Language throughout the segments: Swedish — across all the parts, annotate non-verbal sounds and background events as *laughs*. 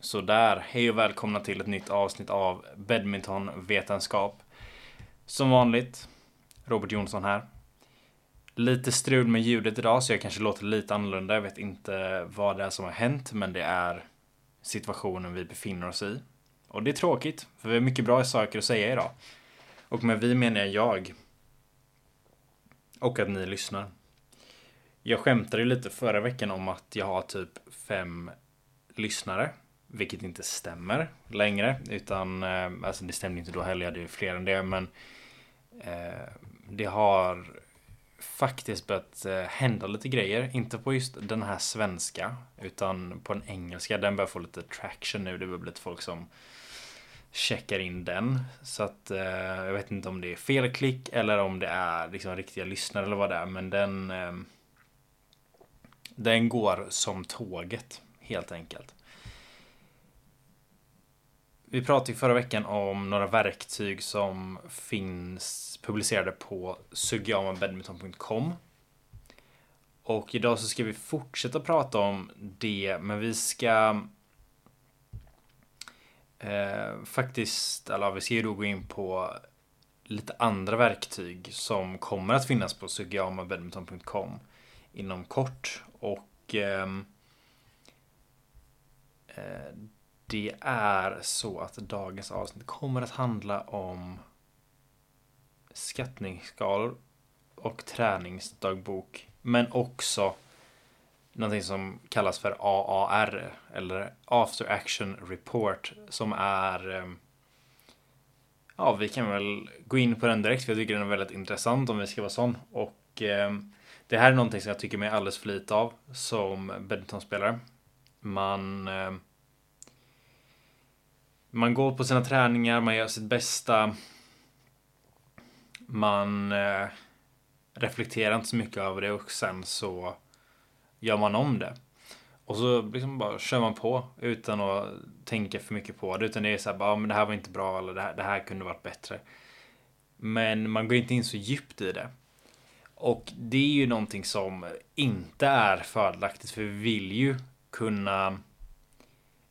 Så där, hej och välkomna till ett nytt avsnitt av Badmintonvetenskap. Som vanligt, Robert Jonsson här. Lite strul med ljudet idag så jag kanske låter lite annorlunda. Jag vet inte vad det är som har hänt, men det är situationen vi befinner oss i. Och det är tråkigt, för vi har mycket bra saker att säga idag. Och med vi menar jag jag. Och att ni lyssnar. Jag skämtade lite förra veckan om att jag har typ fem lyssnare. Vilket inte stämmer längre. Utan, eh, alltså det stämde inte då heller, jag hade ju fler än det. Men eh, det har faktiskt börjat eh, hända lite grejer. Inte på just den här svenska. Utan på den engelska. Den börjar få lite traction nu. Det börjar bli lite folk som checkar in den. Så att eh, jag vet inte om det är felklick eller om det är liksom riktiga lyssnare eller vad det är. Men den eh, den går som tåget helt enkelt. Vi pratade förra veckan om några verktyg som finns publicerade på sugyamabadminton.com. Och idag så ska vi fortsätta prata om det, men vi ska eh, faktiskt, eller vi ska ju då gå in på lite andra verktyg som kommer att finnas på sugyamabadminton.com inom kort. Och ehm, eh, det är så att dagens avsnitt kommer att handla om skattningsskalor och träningsdagbok. Men också någonting som kallas för AAR eller After Action Report som är ehm, Ja, vi kan väl gå in på den direkt för jag tycker den är väldigt intressant om vi ska vara sån. Och eh, det här är någonting som jag tycker mig alldeles för lite av som badmintonspelare. Man eh, man går på sina träningar, man gör sitt bästa. Man eh, reflekterar inte så mycket över det och sen så gör man om det. Och så liksom bara kör man på utan att tänka för mycket på det. Utan det är så här, bara, men det här var inte bra eller det här, det här kunde varit bättre. Men man går inte in så djupt i det. Och det är ju någonting som inte är fördelaktigt för vi vill ju kunna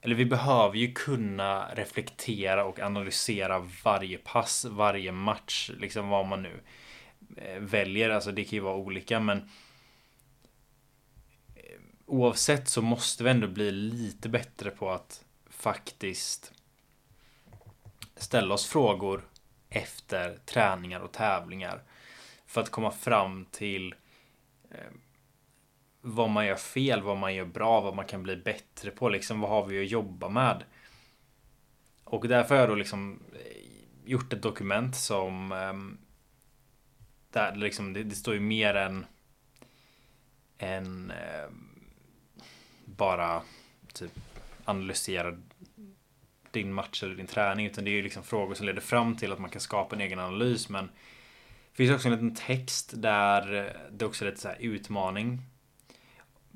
eller vi behöver ju kunna reflektera och analysera varje pass, varje match, liksom vad man nu eh, väljer. Alltså det kan ju vara olika men eh, oavsett så måste vi ändå bli lite bättre på att faktiskt ställa oss frågor efter träningar och tävlingar för att komma fram till eh, vad man gör fel, vad man gör bra, vad man kan bli bättre på. Liksom, vad har vi att jobba med? Och därför har jag då liksom eh, gjort ett dokument som ehm, där liksom, det, det står ju mer än än ehm, bara typ analysera din match eller din träning utan det är ju liksom frågor som leder fram till att man kan skapa en egen analys men det finns också en liten text där eh, det också är lite så utmaning.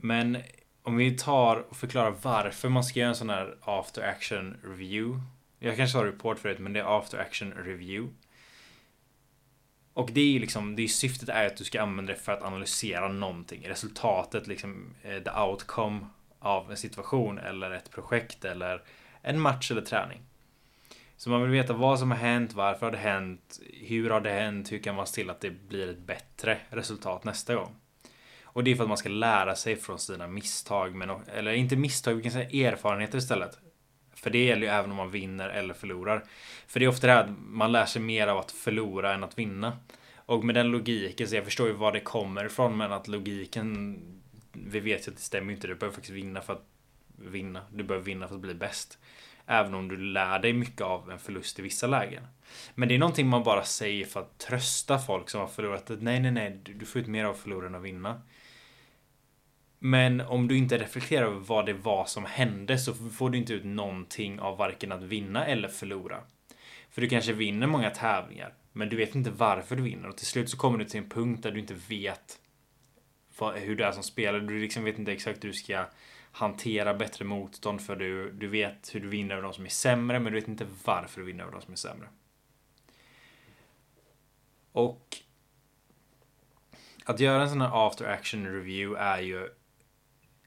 Men om vi tar och förklarar varför man ska göra en sån här after action review. Jag kanske sa report förut, men det är after action review. Och det är ju liksom, det är syftet är att du ska använda det för att analysera någonting. Resultatet, liksom eh, the outcome av en situation eller ett projekt eller en match eller träning. Så man vill veta vad som har hänt, varför har det hänt, hur har det hänt, hur kan man se till att det blir ett bättre resultat nästa gång. Och det är för att man ska lära sig från sina misstag, men, eller inte misstag, vi kan säga erfarenheter istället. För det gäller ju även om man vinner eller förlorar. För det är ofta det här att man lär sig mer av att förlora än att vinna. Och med den logiken, så jag förstår ju var det kommer ifrån, men att logiken, vi vet ju att det stämmer inte. Du behöver faktiskt vinna för att vinna. Du behöver vinna för att bli bäst. Även om du lär dig mycket av en förlust i vissa lägen. Men det är någonting man bara säger för att trösta folk som har förlorat. Nej, nej, nej, du får ut mer av att förlora än att vinna. Men om du inte reflekterar över vad det var som hände så får du inte ut någonting av varken att vinna eller förlora. För du kanske vinner många tävlingar, men du vet inte varför du vinner och till slut så kommer du till en punkt där du inte vet vad, hur du är som spelare. Du liksom vet inte exakt hur du ska hantera bättre motstånd för du, du vet hur du vinner över de som är sämre, men du vet inte varför du vinner över de som är sämre. Och att göra en sån här after action review är ju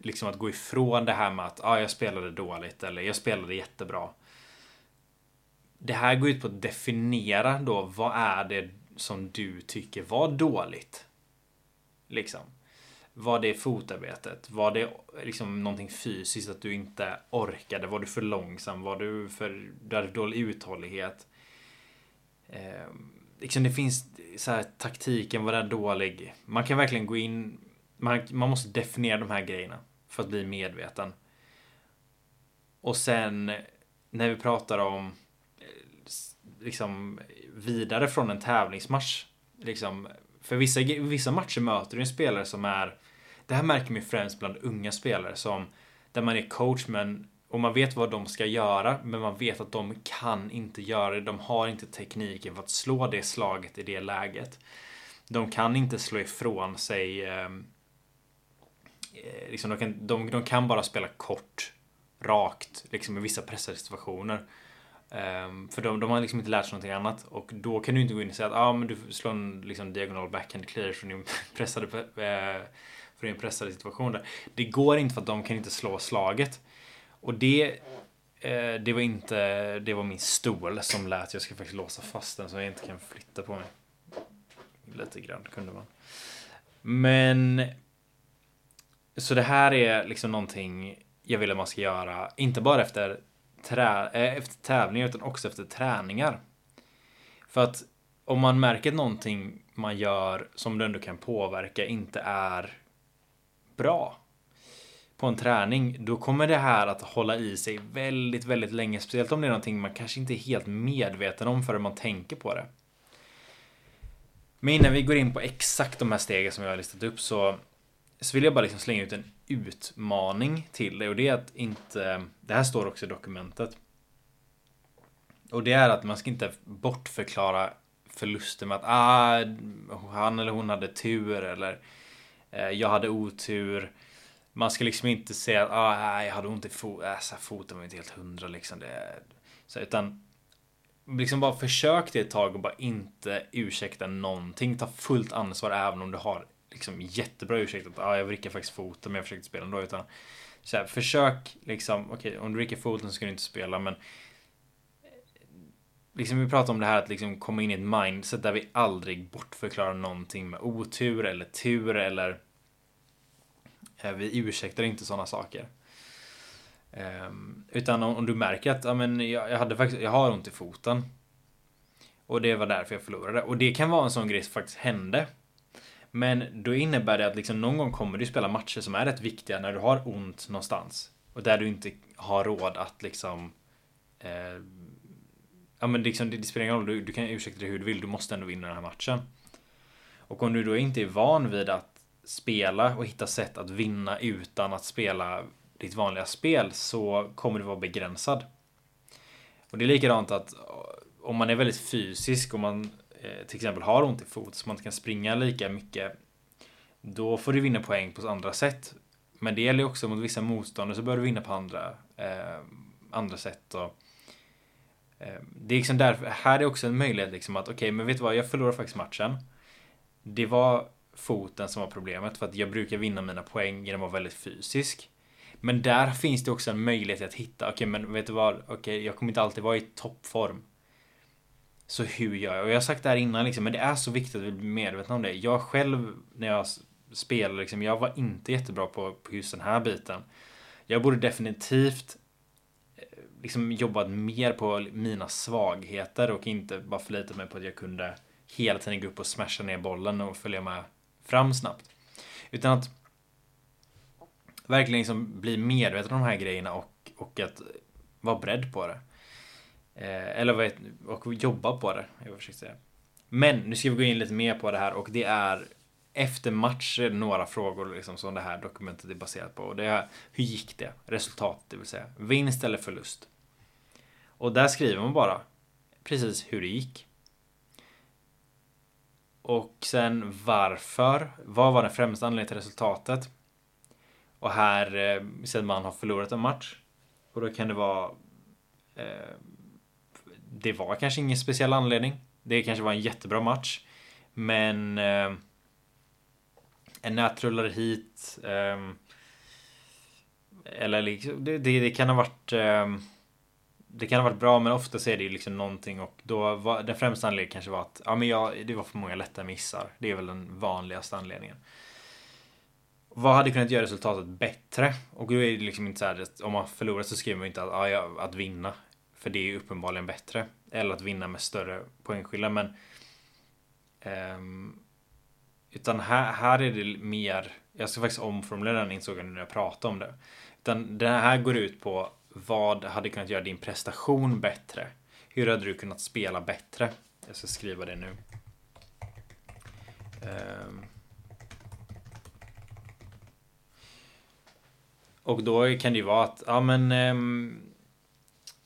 liksom att gå ifrån det här med att ah, jag spelade dåligt eller jag spelade jättebra. Det här går ut på att definiera då vad är det som du tycker var dåligt. Liksom. Var det fotarbetet? Var det liksom någonting fysiskt att du inte orkade? Var du för långsam? Var du för du hade dålig uthållighet? Eh, liksom det finns så här taktiken var det dålig. Man kan verkligen gå in. Man, man måste definiera de här grejerna för att bli medveten. Och sen när vi pratar om eh, liksom vidare från en tävlingsmatch. Liksom, för vissa, vissa matcher möter du en spelare som är det här märker man främst bland unga spelare som där man är coach men och man vet vad de ska göra men man vet att de kan inte göra det. De har inte tekniken för att slå det slaget i det läget. De kan inte slå ifrån sig eh, Eh, liksom de, kan, de, de kan bara spela kort rakt liksom i vissa pressade situationer. Um, för de, de har liksom inte lärt sig någonting annat och då kan du inte gå in och säga att ah, men du slår en liksom, diagonal backhand clear från din *laughs* pressade eh, från din pressade situation där. Det går inte för att de kan inte slå slaget. Och det eh, det var inte, det var min stol som lät, jag ska faktiskt låsa fast den så jag inte kan flytta på mig. Lite grann kunde man. Men så det här är liksom någonting jag vill att man ska göra, inte bara efter, trä, eh, efter tävlingar utan också efter träningar. För att om man märker att någonting man gör som du ändå kan påverka inte är bra på en träning, då kommer det här att hålla i sig väldigt, väldigt länge. Speciellt om det är någonting man kanske inte är helt medveten om förrän man tänker på det. Men innan vi går in på exakt de här stegen som jag har listat upp så, så vill jag bara liksom slänga ut en utmaning till dig och det är att inte, det här står också i dokumentet. Och det är att man ska inte bortförklara förluster med att ah, han eller hon hade tur eller Eh, jag hade otur. Man ska liksom inte säga att ah, jag hade ont i foten. Äh, foten var inte helt hundra liksom. Det, så, utan liksom bara försök det ett tag och bara inte ursäkta någonting. Ta fullt ansvar även om du har liksom jättebra ursäkt att ah, jag vrickar faktiskt foten men jag försökte spela ändå. Utan, så här, försök liksom, okej okay, om du vrickar foten så ska du inte spela men eh, Liksom vi pratar om det här att liksom komma in i ett mindset där vi aldrig bortförklarar någonting med otur eller tur eller eh, vi ursäktar inte sådana saker. Um, utan om, om, du märker att ja, men jag, jag, hade faktiskt, jag har ont i foten. Och det var därför jag förlorade. Och det kan vara en sån grej som faktiskt hände. Men då innebär det att liksom någon gång kommer du spela matcher som är rätt viktiga när du har ont någonstans. Och där du inte har råd att liksom eh, ja men liksom, det, det spelar ingen roll, du, du kan ursäkta dig hur du vill, du måste ändå vinna den här matchen. Och om du då inte är van vid att spela och hitta sätt att vinna utan att spela ditt vanliga spel så kommer du vara begränsad. Och det är likadant att eh, om man är väldigt fysisk och man Eh, till exempel har ont i fot så man inte kan springa lika mycket. Då får du vinna poäng på andra sätt. Men det gäller också mot vissa motståndare så bör du vinna på andra, eh, andra sätt. Och, Eh, det är liksom därför, här är också en möjlighet liksom att okej, okay, men vet du vad, jag förlorade faktiskt matchen. Det var foten som var problemet för att jag brukar vinna mina poäng genom att vara väldigt fysisk. Men där finns det också en möjlighet att hitta, okej okay, men vet du vad, okej okay, jag kommer inte alltid vara i toppform. Så hur gör jag? Och jag har sagt det här innan liksom, men det är så viktigt att vi blir medvetna om det. Jag själv, när jag spelade, liksom, jag var inte jättebra på, på just den här biten. Jag borde definitivt eh, liksom jobbat mer på mina svagheter och inte bara förlitat mig på att jag kunde hela tiden gå upp och smasha ner bollen och följa med fram snabbt. Utan att verkligen liksom bli medveten om de här grejerna och, och att vara beredd på det. Eh, eller vad och jobba på det, jag försöker säga. Men nu ska vi gå in lite mer på det här och det är efter matcher några frågor liksom som det här dokumentet är baserat på. Och det är hur gick det? Resultatet, det vill säga. Vinst eller förlust? Och där skriver man bara precis hur det gick. Och sen varför. Vad var den främsta anledningen till resultatet? Och här eh, man har förlorat en match. Och då kan det vara... Eh, det var kanske ingen speciell anledning. Det kanske var en jättebra match. Men... Eh, en nätrullare hit. Eh, Eller liksom, det, det, det kan ha varit eh, Det kan ha varit bra men ofta så är det ju liksom någonting och då var den främsta anledningen kanske var att ja men jag, det var för många lätta missar. Det är väl den vanligaste anledningen. Vad hade kunnat göra resultatet bättre? Och då är det liksom inte så här att om man förlorar så skriver man inte att, ja, att vinna. För det är uppenbarligen bättre. Eller att vinna med större poängskillnad. Men um, utan här, här är det mer Jag ska faktiskt omformulera den insåg jag nu när jag pratade om det. Utan det här går ut på vad hade kunnat göra din prestation bättre? Hur hade du kunnat spela bättre? Jag ska skriva det nu. Um, och då kan det ju vara att, ja men um,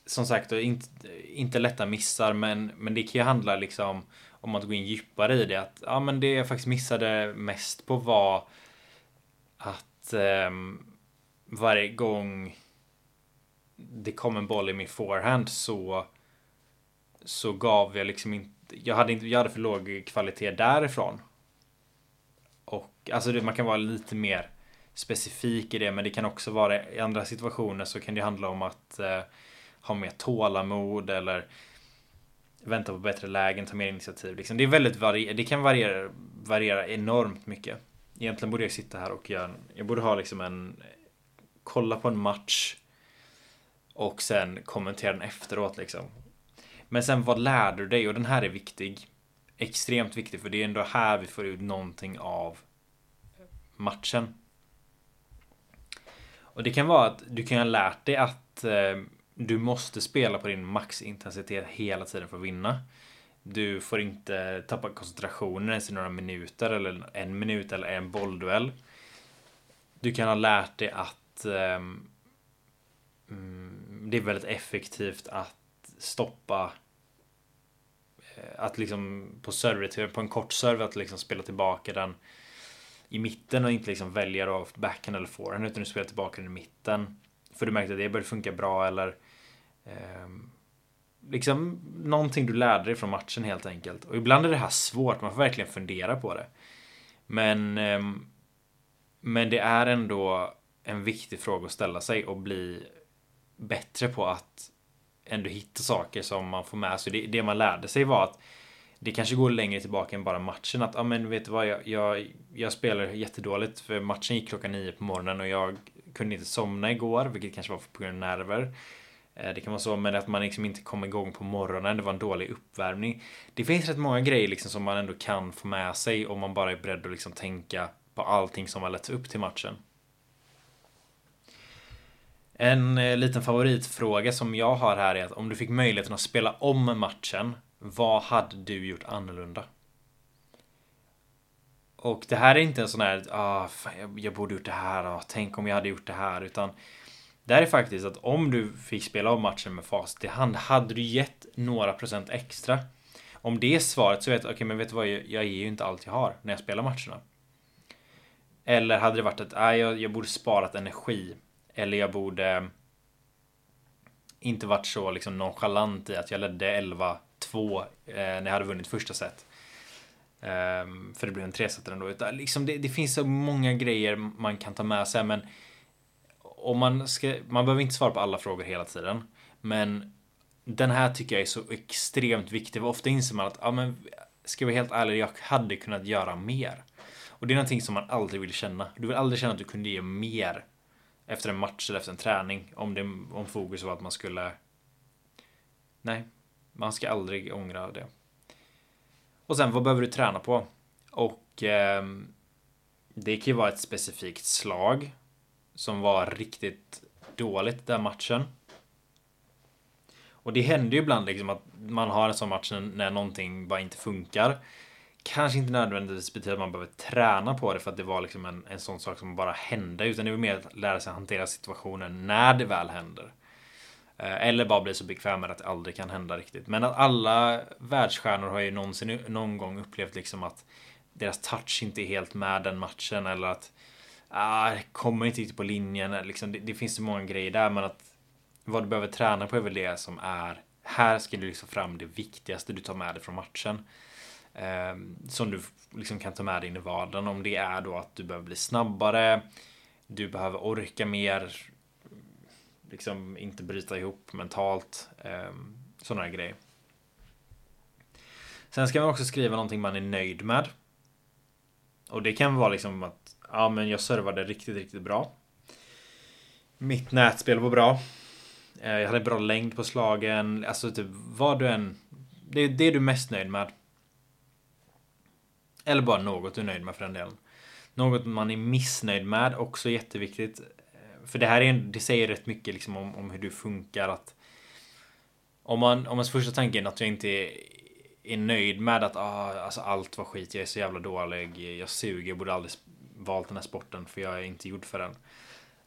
som sagt, inte, inte lätta missar, men, men det kan ju handla liksom om att gå in djupare i det. Att, ja, men det jag faktiskt missade mest på var att eh, varje gång det kom en boll i min forehand så så gav jag liksom inte. Jag hade inte. Jag hade för låg kvalitet därifrån. Och alltså det, man kan vara lite mer specifik i det, men det kan också vara i andra situationer så kan det handla om att eh, ha mer tålamod eller vänta på bättre lägen, ta mer initiativ. Liksom. Det är väldigt varier Det kan variera, variera enormt mycket. Egentligen borde jag sitta här och göra, jag borde ha liksom en, kolla på en match och sen kommentera den efteråt liksom. Men sen vad lärde du dig? Och den här är viktig. Extremt viktig för det är ändå här vi får ut någonting av matchen. Och det kan vara att du kan ha lärt dig att eh, du måste spela på din maxintensitet hela tiden för att vinna. Du får inte tappa koncentrationen ens i några minuter eller en minut eller en bollduell. Du kan ha lärt dig att um, det är väldigt effektivt att stoppa eh, att liksom på server, på en kort server att liksom spela tillbaka den i mitten och inte liksom välja då backhand eller forehand utan du spelar tillbaka den i mitten. För du märkte att det började funka bra eller eh, liksom någonting du lärde dig från matchen helt enkelt. Och ibland är det här svårt, man får verkligen fundera på det. Men, eh, men det är ändå en viktig fråga att ställa sig och bli bättre på att ändå hitta saker som man får med sig. Det, det man lärde sig var att det kanske går längre tillbaka än bara matchen. Att, ja men vet du vad, jag, jag, jag spelar jättedåligt för matchen gick klockan nio på morgonen och jag kunde inte somna igår, vilket kanske var på grund av nerver. Eh, det kan vara så, men att man liksom inte kom igång på morgonen. Det var en dålig uppvärmning. Det finns rätt många grejer liksom som man ändå kan få med sig om man bara är beredd att liksom tänka på allting som har lett upp till matchen. En eh, liten favoritfråga som jag har här är att om du fick möjligheten att spela om matchen, vad hade du gjort annorlunda? Och det här är inte en sån här, ah, fan, jag, jag borde gjort det här, ah, tänk om jag hade gjort det här, utan det här är faktiskt att om du fick spela av matchen med facit i hand, hade du gett några procent extra? Om det är svaret så vet jag, okej okay, men vet du vad, jag, ger ju inte allt jag har när jag spelar matcherna. Eller hade det varit att, nej, jag, jag borde sparat energi. Eller jag borde inte varit så liksom nonchalant i att jag ledde 11-2 eh, när jag hade vunnit första set. Um, för det blev en tresetare ändå. Utan liksom det, det, finns så många grejer man kan ta med sig. Men om man ska, man behöver inte svara på alla frågor hela tiden. Men den här tycker jag är så extremt viktig. ofta inser man att, ja men, ska jag vara helt ärlig, jag hade kunnat göra mer. Och det är någonting som man aldrig vill känna. Du vill aldrig känna att du kunde ge mer efter en match eller efter en träning. Om, det, om fokus var att man skulle... Nej, man ska aldrig ångra det. Och sen, vad behöver du träna på? Och eh, det kan ju vara ett specifikt slag som var riktigt dåligt den matchen. Och det händer ju ibland liksom att man har en sån match när någonting bara inte funkar. Kanske inte nödvändigtvis betyder att man behöver träna på det för att det var liksom en, en sån sak som bara hände. Utan det är mer att lära sig hantera situationen när det väl händer. Eh, eller bara bli så bekväm med att det aldrig kan hända riktigt. Men att alla världsstjärnor har ju någonsin någon gång upplevt liksom att deras touch inte är helt med den matchen eller att ah, kommer inte riktigt på linjen. Liksom, det, det, finns så många grejer där men att vad du behöver träna på är väl det som är här ska du liksom fram det viktigaste du tar med dig från matchen. Eh, som du liksom kan ta med dig in i vardagen. Om det är då att du behöver bli snabbare. Du behöver orka mer. liksom inte bryta ihop mentalt. Eh, Sådana här grejer. Sen ska man också skriva någonting man är nöjd med. Och det kan vara liksom att ja, men jag servade riktigt, riktigt bra. Mitt nätspel var bra. Eh, jag hade bra längd på slagen. Alltså typ vad du än... Det är det du är mest nöjd med. Eller bara något du är nöjd med för den delen. Något man är missnöjd med, också jätteviktigt. Eh, för det här är, det säger rätt mycket liksom om, om hur du funkar. Att om man, om ens första tanke är att jag inte är, är nöjd med att ah, alltså allt var skit, jag är så jävla dålig, jag suger, jag borde aldrig valt den här sporten för jag är inte gjord för den.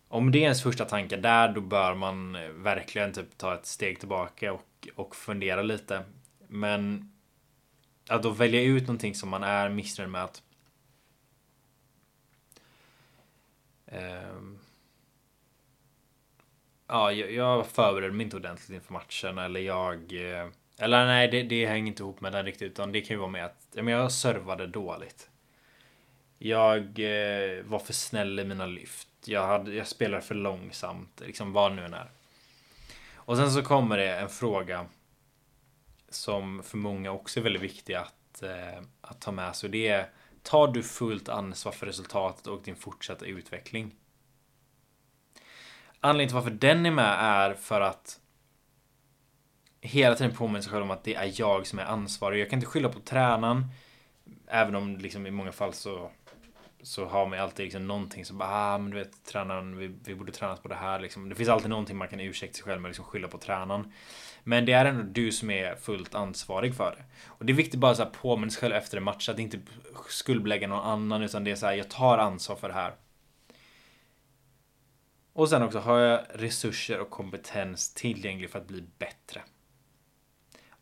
Om det är ens första tanke där, då bör man eh, verkligen typ ta ett steg tillbaka och, och fundera lite. Men att då välja ut någonting som man är missnöjd med att um, Ja, jag, jag mig inte ordentligt inför matchen eller jag eh, Eller nej, det, det hänger inte ihop med den riktigt utan det kan ju vara med att ja, men jag servade dåligt. Jag eh, var för snäll i mina lyft. Jag, hade, jag spelade för långsamt, liksom vad nu än är. Och sen så kommer det en fråga som för många också är väldigt viktig att, eh, att ta med sig. Det är, tar du fullt ansvar för resultatet och din fortsatta utveckling? Anledningen till varför den är med är för att hela tiden påminna sig själv om att det är jag som är ansvarig. Jag kan inte skylla på tränaren. Även om liksom i många fall så så har man alltid liksom någonting som bara, ah, men du vet tränaren, vi, vi borde tränas på det här liksom. Det finns alltid någonting man kan ursäkta sig själv med, liksom skylla på tränaren. Men det är ändå du som är fullt ansvarig för det. Och det är viktigt bara att påminna sig själv efter en match, att inte skuldbelägga någon annan, utan det är så här, jag tar ansvar för det här. Och sen också, har jag resurser och kompetens tillgänglig för att bli bättre?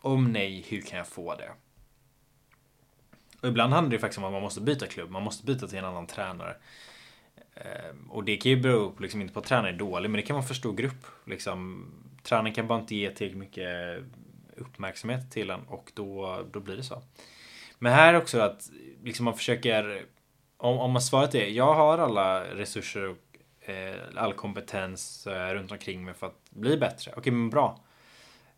Om nej, hur kan jag få det? Och ibland handlar det faktiskt om att man måste byta klubb. Man måste byta till en annan tränare. Eh, och det kan ju bero på, liksom, inte på att tränaren är dålig, men det kan vara en för stor grupp. Liksom, tränaren kan bara inte ge tillräckligt mycket uppmärksamhet till en och då, då blir det så. Men här också att liksom man försöker, om, om man svaret är jag har alla resurser och eh, all kompetens eh, runt omkring mig för att bli bättre. Okej, men bra.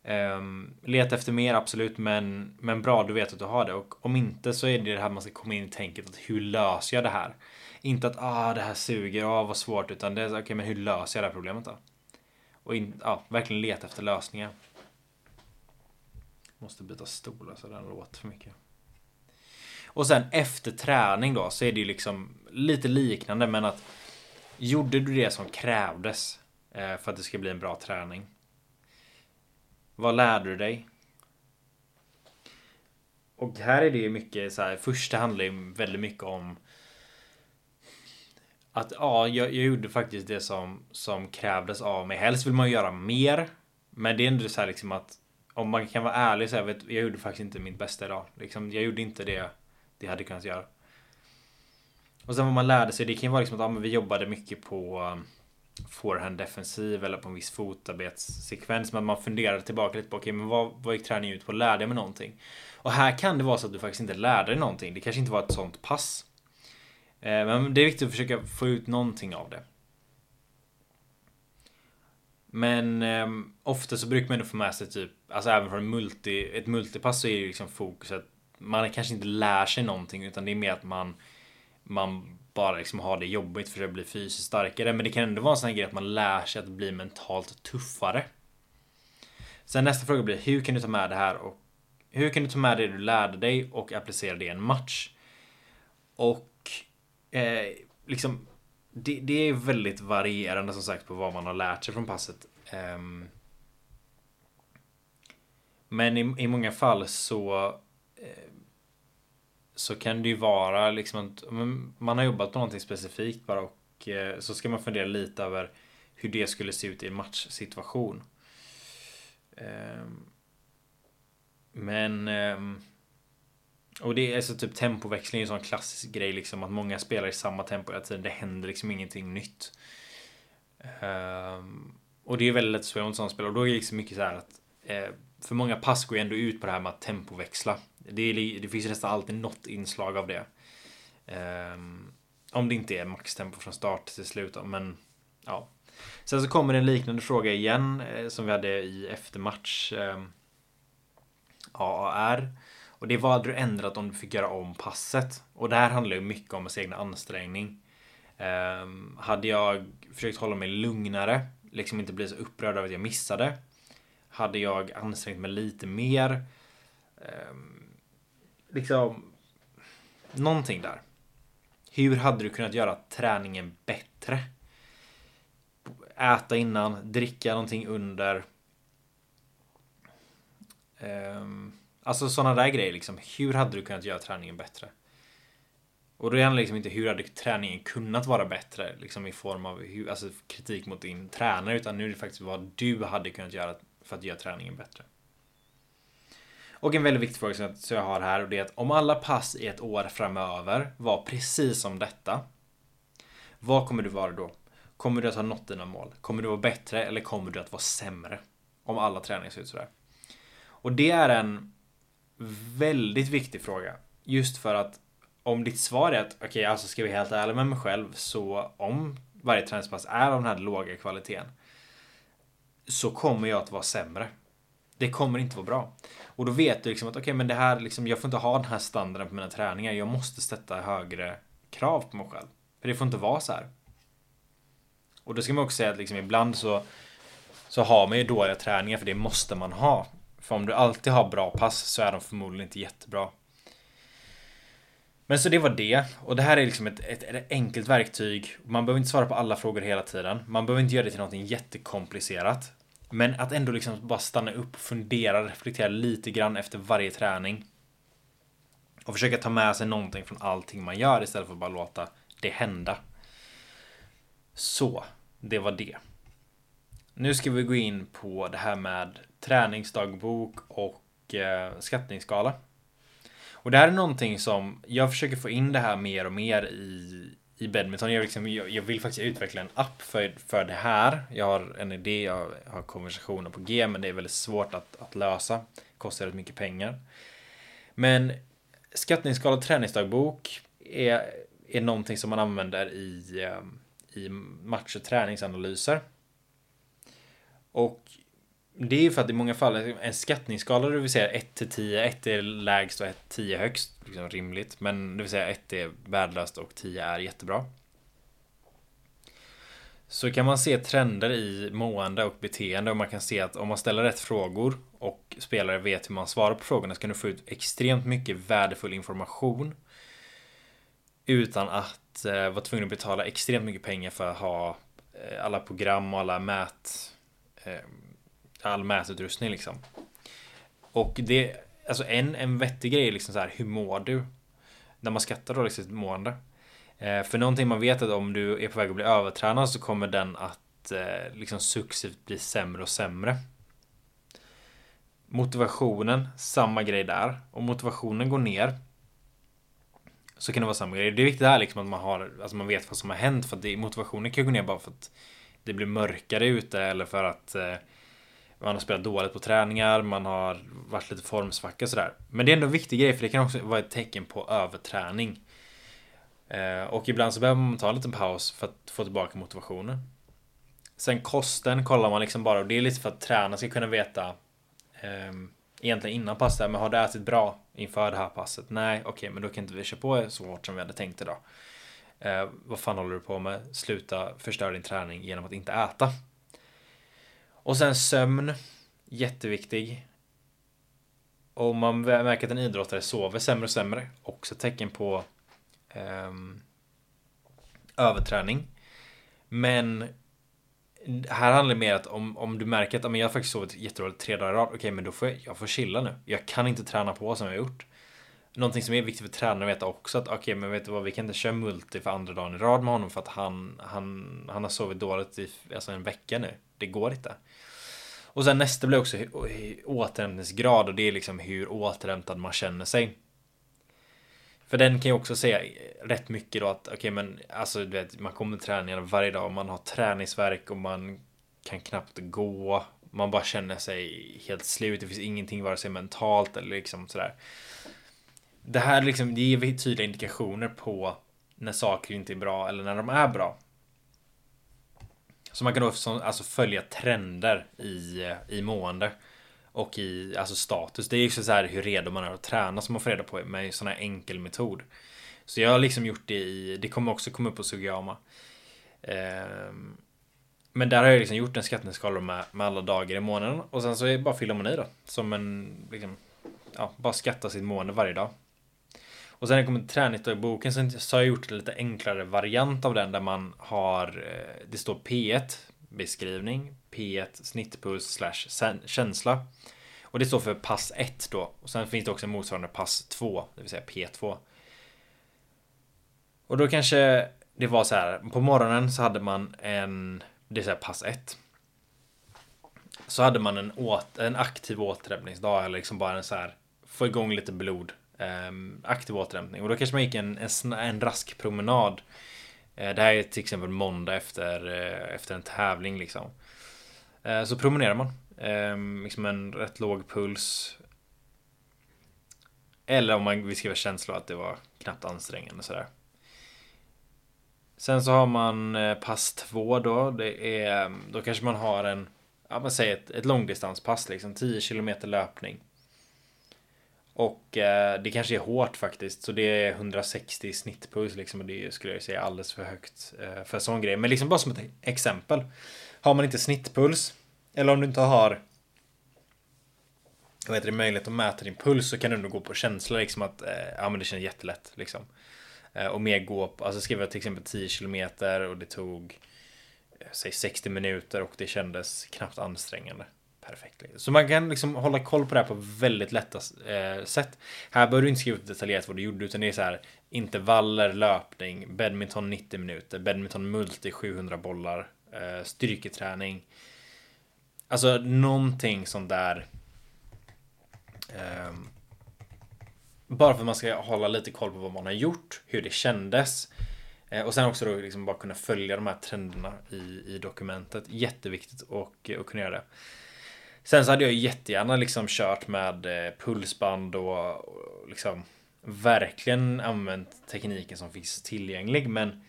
Um, leta efter mer, absolut, men, men bra, du vet att du har det. Och om inte så är det det här man ska komma in i tänket att hur löser jag det här? Inte att ah, det här suger, ah, vad svårt, utan det är okej, okay, men hur löser jag det här problemet då? Och in, ja, verkligen leta efter lösningar. Måste byta stol, alltså den låter för mycket. Och sen efter träning då så är det ju liksom lite liknande, men att gjorde du det som krävdes eh, för att det ska bli en bra träning? Vad lärde du dig? Och här är det ju mycket så här, första handlar ju väldigt mycket om att ja, jag, jag, gjorde faktiskt det som, som krävdes av mig. Helst vill man ju göra mer. Men det är ändå så här liksom att om man kan vara ärlig så här, vet, jag gjorde faktiskt inte mitt bästa idag. Liksom, jag gjorde inte det det hade kunnat göra. Och sen vad man lärde sig, det kan ju vara liksom att ja, men vi jobbade mycket på forehand defensiv eller på en viss fotarbetssekvens. Men man funderar tillbaka lite på okej, okay, men vad, vad gick träningen ut på? Lärde jag mig någonting? Och här kan det vara så att du faktiskt inte lärde dig någonting. Det kanske inte var ett sånt pass. Eh, men det är viktigt att försöka få ut någonting av det. Men eh, ofta så brukar man ändå få med sig typ, alltså även från multi, ett multipass så är det liksom fokuset man kanske inte lär sig någonting utan det är mer att man man bara liksom ha det jobbigt för att bli fysiskt starkare. Men det kan ändå vara en sån här grej att man lär sig att bli mentalt tuffare. Sen nästa fråga blir hur kan du ta med det här och hur kan du ta med det du lärde dig och applicera det i en match? Och eh, liksom det, det, är väldigt varierande som sagt på vad man har lärt sig från passet. Um, men i, i många fall så eh, så kan det ju vara liksom att man har jobbat på någonting specifikt bara och eh, så ska man fundera lite över hur det skulle se ut i en matchsituation. Ehm, men ehm, och det är så typ tempoväxling är en sån klassisk grej liksom att många spelar i samma tempo hela tiden. Det händer liksom ingenting nytt. Ehm, och det är väldigt lätt att spela mot sådana spelare och då är det liksom mycket så här att eh, för många pass går ju ändå ut på det här med att tempoväxla. Det, är, det finns nästan alltid något inslag av det. Um, om det inte är maxtempo från start till slut. Men ja. Sen så kommer en liknande fråga igen eh, som vi hade i eftermatch ehm, Um, AAR. Och det var aldrig hade du ändrat om du fick göra om passet? Och det här handlar ju mycket om ens egna ansträngning. Um, hade jag försökt hålla mig lugnare, liksom inte bli så upprörd över att jag missade. Hade jag ansträngt mig lite mer. um, liksom någonting där. Hur hade du kunnat göra träningen bättre? Äta innan, dricka någonting under. Um, alltså sådana där grejer liksom. Hur hade du kunnat göra träningen bättre? Och då handlar det liksom inte hur hade träningen kunnat vara bättre liksom i form av hur, alltså kritik mot din tränare utan nu är det faktiskt vad du hade kunnat göra för att göra träningen bättre. Och en väldigt viktig fråga som jag har här och det är att om alla pass i ett år framöver var precis som detta. Vad kommer du vara då? Kommer du att ha nått dina mål? Kommer du vara bättre eller kommer du att vara sämre? Om alla träningar ser ut sådär. Och det är en väldigt viktig fråga. Just för att om ditt svar är att okej, okay, alltså ska vi helt ärlig med mig själv så om varje träningspass är av den här låga kvaliteten så kommer jag att vara sämre. Det kommer inte vara bra. Och då vet du liksom att okej, okay, men det här liksom, jag får inte ha den här standarden på mina träningar. Jag måste sätta högre krav på mig själv. För det får inte vara så här. Och då ska man också säga att liksom ibland så så har man ju dåliga träningar för det måste man ha. För om du alltid har bra pass så är de förmodligen inte jättebra. Men så det var det. Och det här är liksom ett, ett, ett, enkelt verktyg. Man behöver inte svara på alla frågor hela tiden. Man behöver inte göra det till någonting jättekomplicerat. Men att ändå liksom bara stanna upp, och fundera, reflektera lite grann efter varje träning. Och försöka ta med sig någonting från allting man gör istället för att bara låta det hända. Så, det var det. Nu ska vi gå in på det här med träningsdagbok och eh, skattningsskala. Och det här är någonting som jag försöker få in det här mer och mer i, i badminton. Jag, liksom, jag, jag, vill faktiskt utveckla en app för, för det här. Jag har en idé, jag har konversationer på G, men det är väldigt svårt att, att lösa. Kostar rätt mycket pengar. Men skattningsskala och träningsdagbok är, är någonting som man använder i, eh, i match och träningsanalyser. Och det är ju för att i många fall en skattningsskala det vill säga 1 till 10, 1 är lägst och 1 10 högst. Liksom rimligt. Men det vill säga 1 är värdelöst och 10 är jättebra. Så kan man se trender i mående och beteende och man kan se att om man ställer rätt frågor och spelare vet hur man svarar på frågorna så kan du få ut extremt mycket värdefull information. Utan att eh, vara tvungen att betala extremt mycket pengar för att ha eh, alla program och alla mät eh, all mätutrustning liksom. Och det, alltså en, en vettig grej är liksom så här, hur mår du? När man skattar då liksom mående. Eh, för någonting man vet att om du är på väg att bli övertränad så kommer den att eh, liksom successivt bli sämre och sämre. Motivationen, samma grej där. Om motivationen går ner så kan det vara samma grej. Det är viktigt här liksom att man har, alltså man vet vad som har hänt för att det, motivationen kan gå ner bara för att det blir mörkare ute eller för att eh, man har spelat dåligt på träningar, man har varit lite formsvacka sådär. Men det är ändå en viktig grej för det kan också vara ett tecken på överträning. Eh, och ibland så behöver man ta en liten paus för att få tillbaka motivationen. Sen kosten kollar man liksom bara och det är lite för att tränaren ska kunna veta eh, egentligen innan passet, men har du ätit bra inför det här passet? Nej, okej, okay, men då kan inte vi köra på så hårt som vi hade tänkt idag. Eh, vad fan håller du på med? Sluta förstöra din träning genom att inte äta. Och sen sömn. Jätteviktig. Och man märker att en idrottare sover sämre och sämre. Också tecken på um, överträning. Men här handlar det mer att om, om du märker att jag har faktiskt sovit jättedåligt tre dagar i rad. Okej, okay, men då får jag, jag får chilla nu. Jag kan inte träna på som jag har gjort. Någonting som är viktigt för tränaren att veta också att okej, okay, men vet du vad, vi kan inte köra multi för andra dagen i rad med honom för att han, han, han har sovit dåligt i alltså en vecka nu. Det går inte. Och sen nästa blir också återhämtningsgrad och det är liksom hur återhämtad man känner sig. För den kan ju också säga rätt mycket då att okej okay, men alltså du vet man kommer till träningarna varje dag och man har träningsverk och man kan knappt gå. Man bara känner sig helt slut. Det finns ingenting vare sig mentalt eller liksom sådär. Det här liksom, det ger tydliga indikationer på när saker inte är bra eller när de är bra. Så man kan då alltså följa trender i, eh, i mående. Och i alltså status. Det är ju så här hur redo man är att träna som man får reda på med en sån här enkel metod. Så jag har liksom gjort det i, det kommer också komma upp på Sugiyama. Um, men där har jag liksom gjort en skatteskala med, med alla dagar i månaden. Och sen så är det bara fyller man i då. Som en, liksom, ja, bara skatta sitt mående varje dag. Och sen när det kommer till träningsdagboken så har jag gjort en lite enklare variant av den där man har, eh, det står P1 beskrivning, P1 snittpuls slash känsla. Och det står för pass 1 då. Och sen finns det också en motsvarande pass 2, det vill säga P2. Och då kanske det var så här, på morgonen så hade man en det är så pass 1. Så hade man en, åt, en aktiv återhämtningsdag eller liksom bara en så här få igång lite blod. Eh, aktiv återhämtning och då kanske man gick en, en, en rask promenad. Eh, det här är till exempel måndag efter, eh, efter en tävling liksom. Eh, så promenerar man. Ehm, liksom en rätt låg puls. Eller om man vill skriva känslor att det var knappt ansträngande sådär. Sen så har man eh, pass två då. Det är, då kanske man har en, ja man säger ett, ett långdistanspass liksom, 10 km löpning. Och eh, det kanske är hårt faktiskt, så det är 160 snittpuls liksom och det skulle jag säga alldeles för högt eh, för sån grej. Men liksom bara som ett exempel. Har man inte snittpuls, eller om du inte har vad heter det, möjlighet att mäta din puls så kan du nog gå på känsla liksom att eh, ja men det känns jättelätt liksom. Eh, och mer gå på, alltså skrev jag till exempel 10 kilometer och det tog eh, säg 60 minuter och det kändes knappt ansträngande. Perfekt. Så man kan liksom hålla koll på det här på väldigt lätta eh, sätt. Här behöver du inte skriva detaljerat vad du gjorde utan det är så här intervaller, löpning, badminton 90 minuter, badminton multi 700 bollar, eh, styrketräning. Alltså någonting sånt där. Eh, bara för att man ska hålla lite koll på vad man har gjort, hur det kändes. Eh, och sen också då liksom bara kunna följa de här trenderna i, i dokumentet. Jätteviktigt och, att kunna göra det. Sen så hade jag jättegärna liksom kört med eh, pulsband och, och liksom verkligen använt tekniken som finns tillgänglig. Men,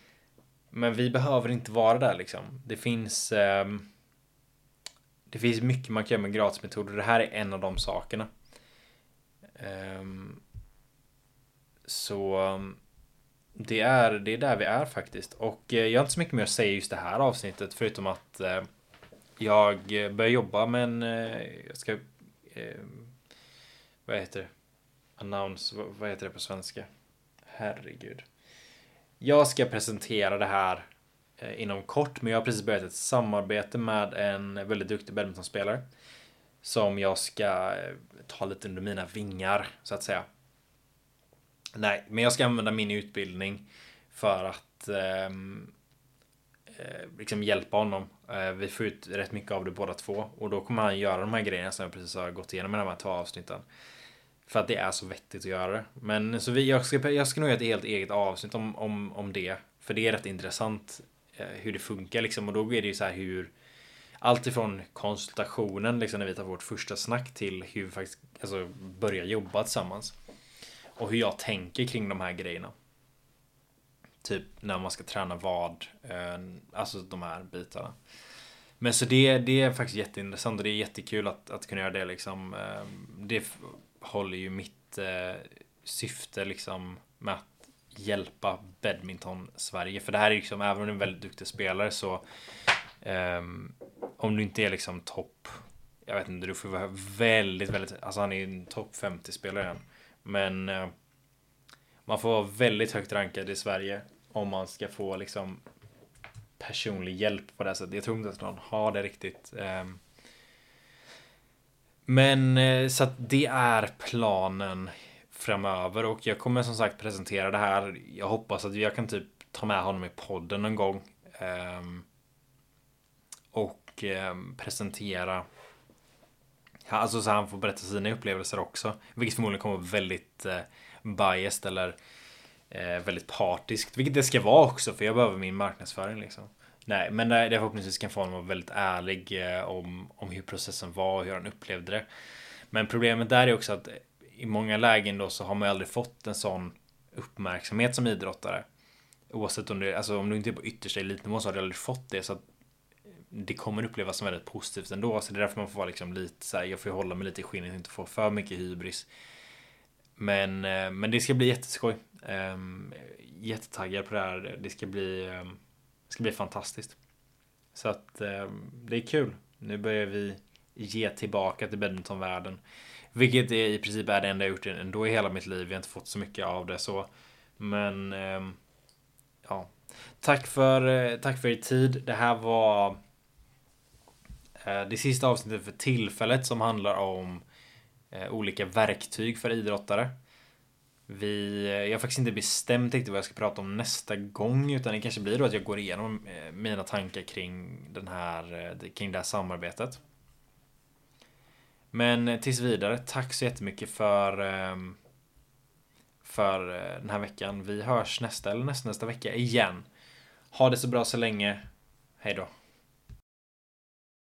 men vi behöver inte vara där liksom. Det finns eh, Det finns mycket man kan göra med gratismetoder. Det här är en av de sakerna. Um, så ehm, det är, det är där vi är faktiskt. Och eh, jag har inte så mycket mer att säga just det här avsnittet förutom att eh, jag eh, börjar jobba med en, eh, jag ska, eh, vad heter det? Announce, vad heter det på svenska? Herregud. Jag ska presentera det här inom kort, men jag har precis börjat ett samarbete med en väldigt duktig badmintonspelare. Som jag ska ta lite under mina vingar, så att säga. Nej, men jag ska använda min utbildning för att eh, Eh, liksom hjälpa honom. Eh, vi får ut rätt mycket av det båda två och då kommer han göra de här grejerna som jag precis har gått igenom i de här två avsnitten. För att det är så vettigt att göra det. Men så vi, jag, ska, jag ska nog göra ett helt eget avsnitt om, om, om det. För det är rätt intressant eh, hur det funkar liksom. Och då är det ju så här hur allt ifrån konsultationen liksom när vi tar vårt första snack till hur vi faktiskt alltså, börjar jobba tillsammans. Och hur jag tänker kring de här grejerna. Typ när man ska träna vad. Eh, alltså de här bitarna. Men så det, det är faktiskt jätteintressant och det är jättekul att, att kunna göra det liksom. Eh, det håller ju mitt eh, syfte liksom med att hjälpa badminton Sverige. För det här är liksom, även om du är en väldigt duktig spelare så um, om du inte är liksom topp, jag vet inte, du får vara väldigt, väldigt, alltså han är ju en topp 50 spelare än. Men uh, man får vara väldigt högt rankad i Sverige om man ska få liksom personlig hjälp på det sättet. Jag tror inte att någon har det riktigt. Ehm. Men eh, så att det är planen framöver och jag kommer som sagt presentera det här. Jag hoppas att jag kan typ ta med honom i podden någon gång. Ehm, och ehm, presentera Alltså så han får berätta sina upplevelser också. Vilket förmodligen kommer vara väldigt eh, biased eller Eh, väldigt partiskt. Vilket det ska vara också för jag behöver min marknadsföring liksom. Nej, men det, det förhoppningsvis kan få honom att vara väldigt ärlig eh, om, om hur processen var och hur han upplevde det. Men problemet där är också att i många lägen då så har man ju aldrig fått en sån uppmärksamhet som idrottare. Oavsett om du, alltså om du inte är på yttersta elitnivå så har du aldrig fått det. Så att det kommer upplevas som väldigt positivt ändå. Så det är därför man får vara liksom lite så här, jag får hålla mig lite i skinnet och inte få för mycket hybris. Men, eh, men det ska bli jätteskoj. Ehm, jättetaggad på det här. Det ska bli, ehm, det ska bli fantastiskt. Så att ehm, det är kul. Nu börjar vi ge tillbaka till badmintonvärlden. Vilket är i princip är det enda jag gjort ändå i hela mitt liv. Jag har inte fått så mycket av det så. Men ja. Tack för, eh, tack för er tid. Det här var eh, det sista avsnittet för tillfället som handlar om eh, Eh, olika verktyg för idrottare. Vi, eh, jag har faktiskt inte bestämt riktigt vad jag ska prata om nästa gång utan det kanske blir då att jag går igenom eh, mina tankar kring den här, kring det här samarbetet. Men tills vidare, tack så jättemycket för ehm, för den här veckan. Vi hörs nästa eller nästa, nästa vecka igen. Ha det så bra så länge. Hej då.